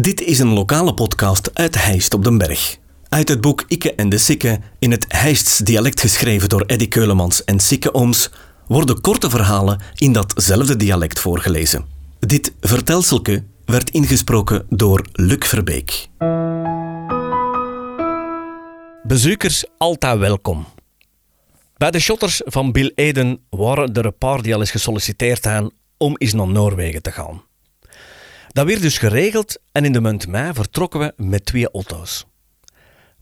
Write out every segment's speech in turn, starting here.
Dit is een lokale podcast uit Heist op den Berg. Uit het boek Ikke en de Sikke, in het Heists dialect geschreven door Eddy Keulemans en Sikke Ooms, worden korte verhalen in datzelfde dialect voorgelezen. Dit vertelselke werd ingesproken door Luc Verbeek. Bezoekers altijd welkom. Bij de shotters van Bill Eden waren er een paar die al eens gesolliciteerd hebben om eens naar Noorwegen te gaan. Dat werd dus geregeld en in de munt mei vertrokken we met twee auto's.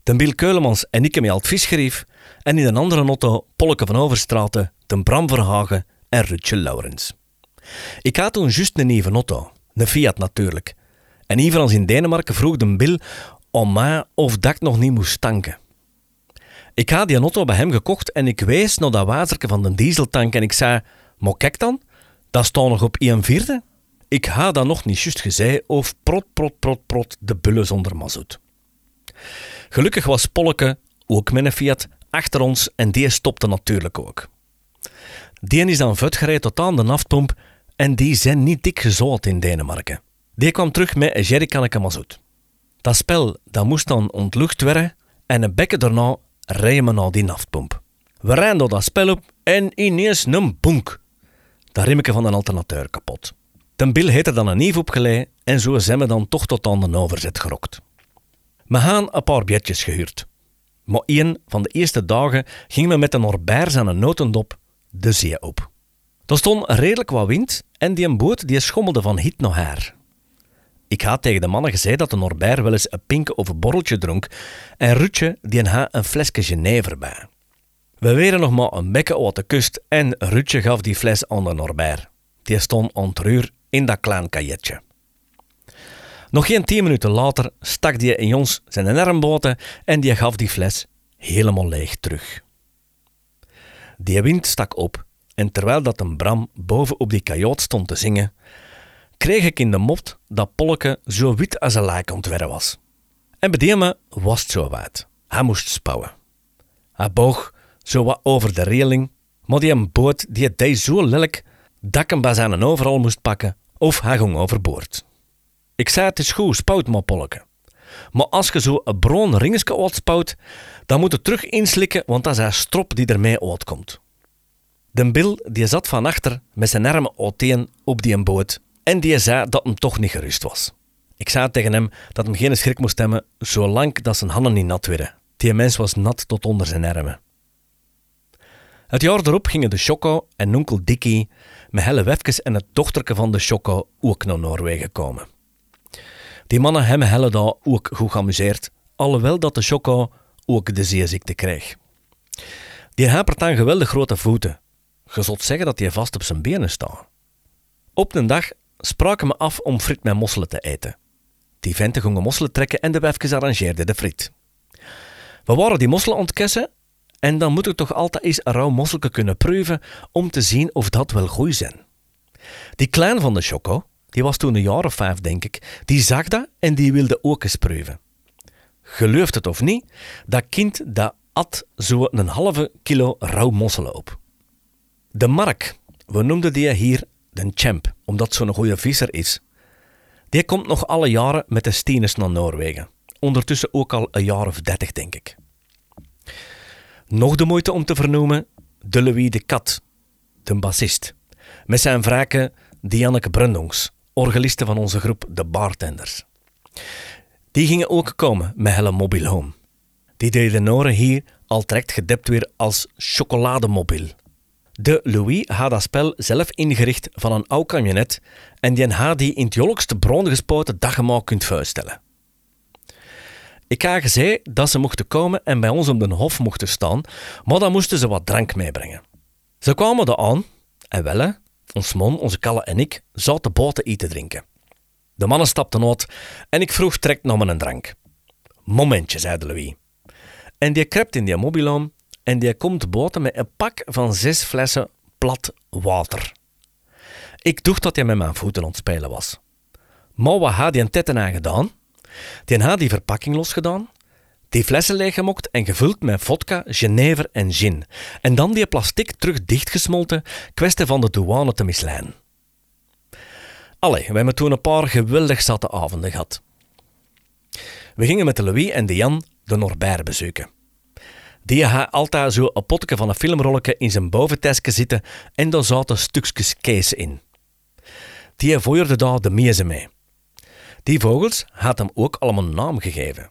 De Bill Keulemans en ik met Alt Visgerief en in een andere auto Polke van Overstraten, de Bram Verhagen en Rutje Laurens. Ik had toen juist een nieuwe auto, een Fiat natuurlijk. En evenals in Denemarken vroeg de Bill om mij of dat ik nog niet moest tanken. Ik had die auto bij hem gekocht en ik wees naar dat waterke van de dieseltank en ik zei, maar kijk dan, dat staat nog op 1 vierde. Ik ha dat nog niet juist gezegd of prot, prot, prot, prot de bullen zonder mazoet. Gelukkig was Polke, ook met Fiat, achter ons en die stopte natuurlijk ook. Die is dan gereden tot aan de naftpomp en die zijn niet dik gezout in Denemarken. Die kwam terug met een jerrycanneke mazoet. Dat spel dat moest dan ontlucht worden en een bekken daarna rijden we naar die naftpomp. We rijden door dat spel op en ineens een bonk. Dat rimmetje van een alternateur kapot. Ten Bill heeft dan een neef opgeleid en zo zijn we dan toch tot aan de overzet gerokt. We gaan een paar biertjes gehuurd. Maar één van de eerste dagen gingen we met de Norbert aan een notendop de zee op. Er stond redelijk wat wind en die boot die schommelde van hit naar haar. Ik had tegen de mannen gezegd dat de Norbert wel eens een pink of een borreltje dronk en Rutje die had een flesje Genever bij. We waren nog maar een bekken uit de kust en Rutje gaf die fles aan de Norbert. Die stond ontruur in dat klein kajetje. Nog geen tien minuten later stak die in ons zijn armboten en die gaf die fles helemaal leeg terug. Die wind stak op en terwijl dat een Bram boven op die kajoot stond te zingen, kreeg ik in de mot dat Polke zo wit als een lijk ontwerpen was. En bij was het zo wijd. Hij moest spouwen. Hij boog zo wat over de reling, maar die boot die deed zo lelijk dat ik overal moest pakken of hij ging overboord. Ik zei het is goed, spout maar Polke. Maar als je zo een bron ringetje uitspout, dan moet je terug inslikken, want dat is een strop die ermee uitkomt. De Bill die zat van achter met zijn armen uiteen op die boot en die zei dat hem toch niet gerust was. Ik zei tegen hem dat hem geen schrik moest hebben, zolang dat zijn handen niet nat werden. Die mens was nat tot onder zijn armen. Het jaar erop gingen de Choco en onkel Dickie met Helle Wefkes en het dochterke van de Choco ook naar Noorwegen komen. Die mannen hebben Helle daar ook goed geamuseerd, alhoewel dat de Choco ook de zeeziekte kreeg. Die hapert dan geweldig grote voeten. Je zult zeggen dat hij vast op zijn benen staat. Op een dag spraken we af om friet met mosselen te eten. Die venten gingen mosselen trekken en de wefkes arrangeerden de friet. We waren die mosselen ontkessen en dan moet ik toch altijd eens een rauw mosselke kunnen proeven om te zien of dat wel goed zijn. Die klein van de choco, die was toen een jaar of vijf denk ik, die zag dat en die wilde ook eens proeven. Gelooft het of niet, dat kind dat at zo een halve kilo rauw mosselen op. De Mark, we noemden die hier de champ, omdat zo'n goede visser is. Die komt nog alle jaren met de Stines naar Noorwegen. Ondertussen ook al een jaar of dertig, denk ik. Nog de moeite om te vernoemen, de Louis de Kat, de bassist. Met zijn wraken Dianneke Brundongs, orgeliste van onze groep De Bartenders. Die gingen ook komen met Helle Mobile Home. Die deden Noren hier al trekt gedept weer als chocolademobiel. De Louis had dat spel zelf ingericht van een oud camionet en die had die in het jolkste bron gespoten kunt voorstellen. Ik had gezegd dat ze mochten komen en bij ons op de hof mochten staan, maar dan moesten ze wat drank meebrengen. Ze kwamen er aan en wel, ons man, onze Kalle en ik zaten boten eten drinken. De mannen stapten uit en ik vroeg trekt naar een drank. Momentje, zei Louis. En die krept in die mobiloom en die komt boten met een pak van zes flessen plat water. Ik dacht dat hij met mijn voeten het spelen was. Maar wat had een tetten aan gedaan? Die had die verpakking losgedaan, die flessen leeggemokt en gevuld met vodka, genever en gin. En dan die plastic terug dichtgesmolten, kwestie van de douane te misleiden. Allee, we hebben toen een paar geweldig zatte avonden gehad. We gingen met de Louis en de Jan de Norbert bezoeken. Die had altijd zo een potje van een filmrolletje in zijn boventestje zitten en daar zaten stukjes kees in. Die voerde daar de mezen mee. Die vogels had hem ook allemaal een naam gegeven.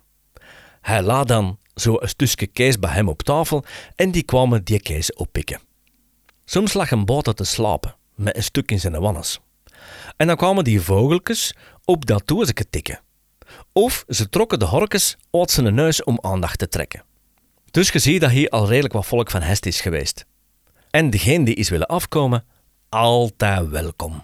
Hij laat dan zo een stukje kees bij hem op tafel en die kwamen die kees oppikken. Soms lag een boter te slapen met een stuk in zijn wannes. En dan kwamen die vogeltjes op dat doosje tikken. Of ze trokken de horkes uit zijn neus om aandacht te trekken. Dus je ziet dat hier al redelijk wat volk van hest is geweest. En degene die is willen afkomen, altijd welkom.